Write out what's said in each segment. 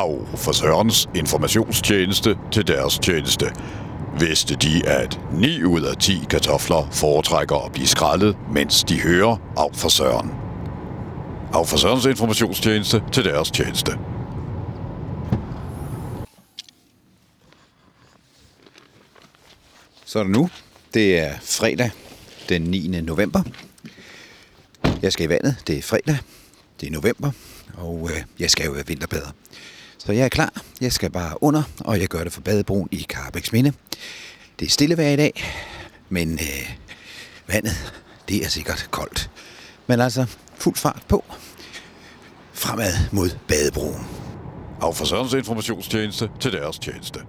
Au for Sørens informationstjeneste til deres tjeneste. Vidste de, at 9 ud af 10 kartofler foretrækker at blive skrællet, mens de hører Au for Søren. Au for Sørens informationstjeneste til deres tjeneste. Så er det nu. Det er fredag den 9. november. Jeg skal i vandet. Det er fredag. Det er november. Og øh, jeg skal jo være vinterbader. Så jeg er klar. Jeg skal bare under, og jeg gør det for badebroen i Carbæks Minde. Det er stille vejr i dag, men øh, vandet, det er sikkert koldt. Men altså, fuld fart på. Fremad mod badebroen. Au for Sørens informationstjeneste til deres tjeneste.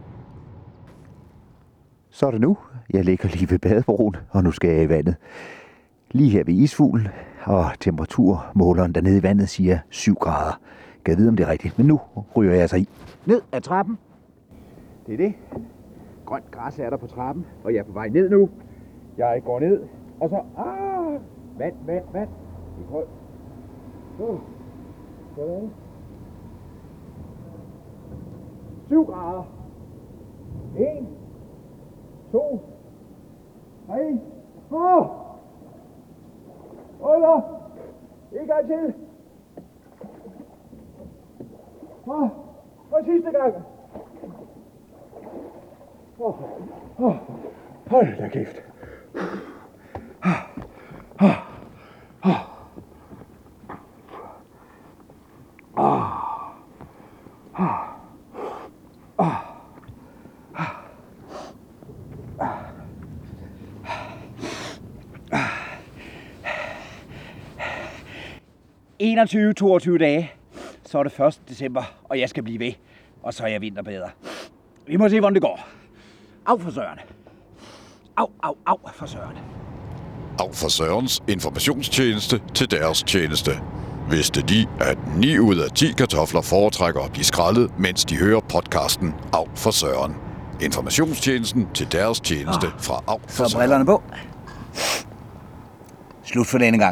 Så er det nu. Jeg ligger lige ved badebroen, og nu skal jeg i vandet. Lige her ved isfuglen, og temperaturmåleren dernede i vandet siger 7 grader. Kan jeg vide, om det er rigtigt, men nu ryger jeg altså i. Ned ad trappen. Det er det. Grønt græs er der på trappen, og jeg er på vej ned nu. Jeg går ned, og så... Ah! Vand, vand, vand. Det er koldt. Så. Sådan. 7 grader. 1, 2, 3, 4. Under. En gang til. Og, og sidste gang. Oh, oh, hold da kæft. – 21-22 dage, så er det 1. december, og jeg skal blive ved. Og så er jeg vinterbader. Vi må se, hvordan det går. Af for søren. Au, au, au for søren. Au for Sørens informationstjeneste til deres tjeneste. Vidste de, at 9 ud af 10 kartofler foretrækker at blive skrællet, mens de hører podcasten Au for Søren. Informationstjenesten til deres tjeneste fra Au for Så Søren. brillerne på. Slut for denne gang.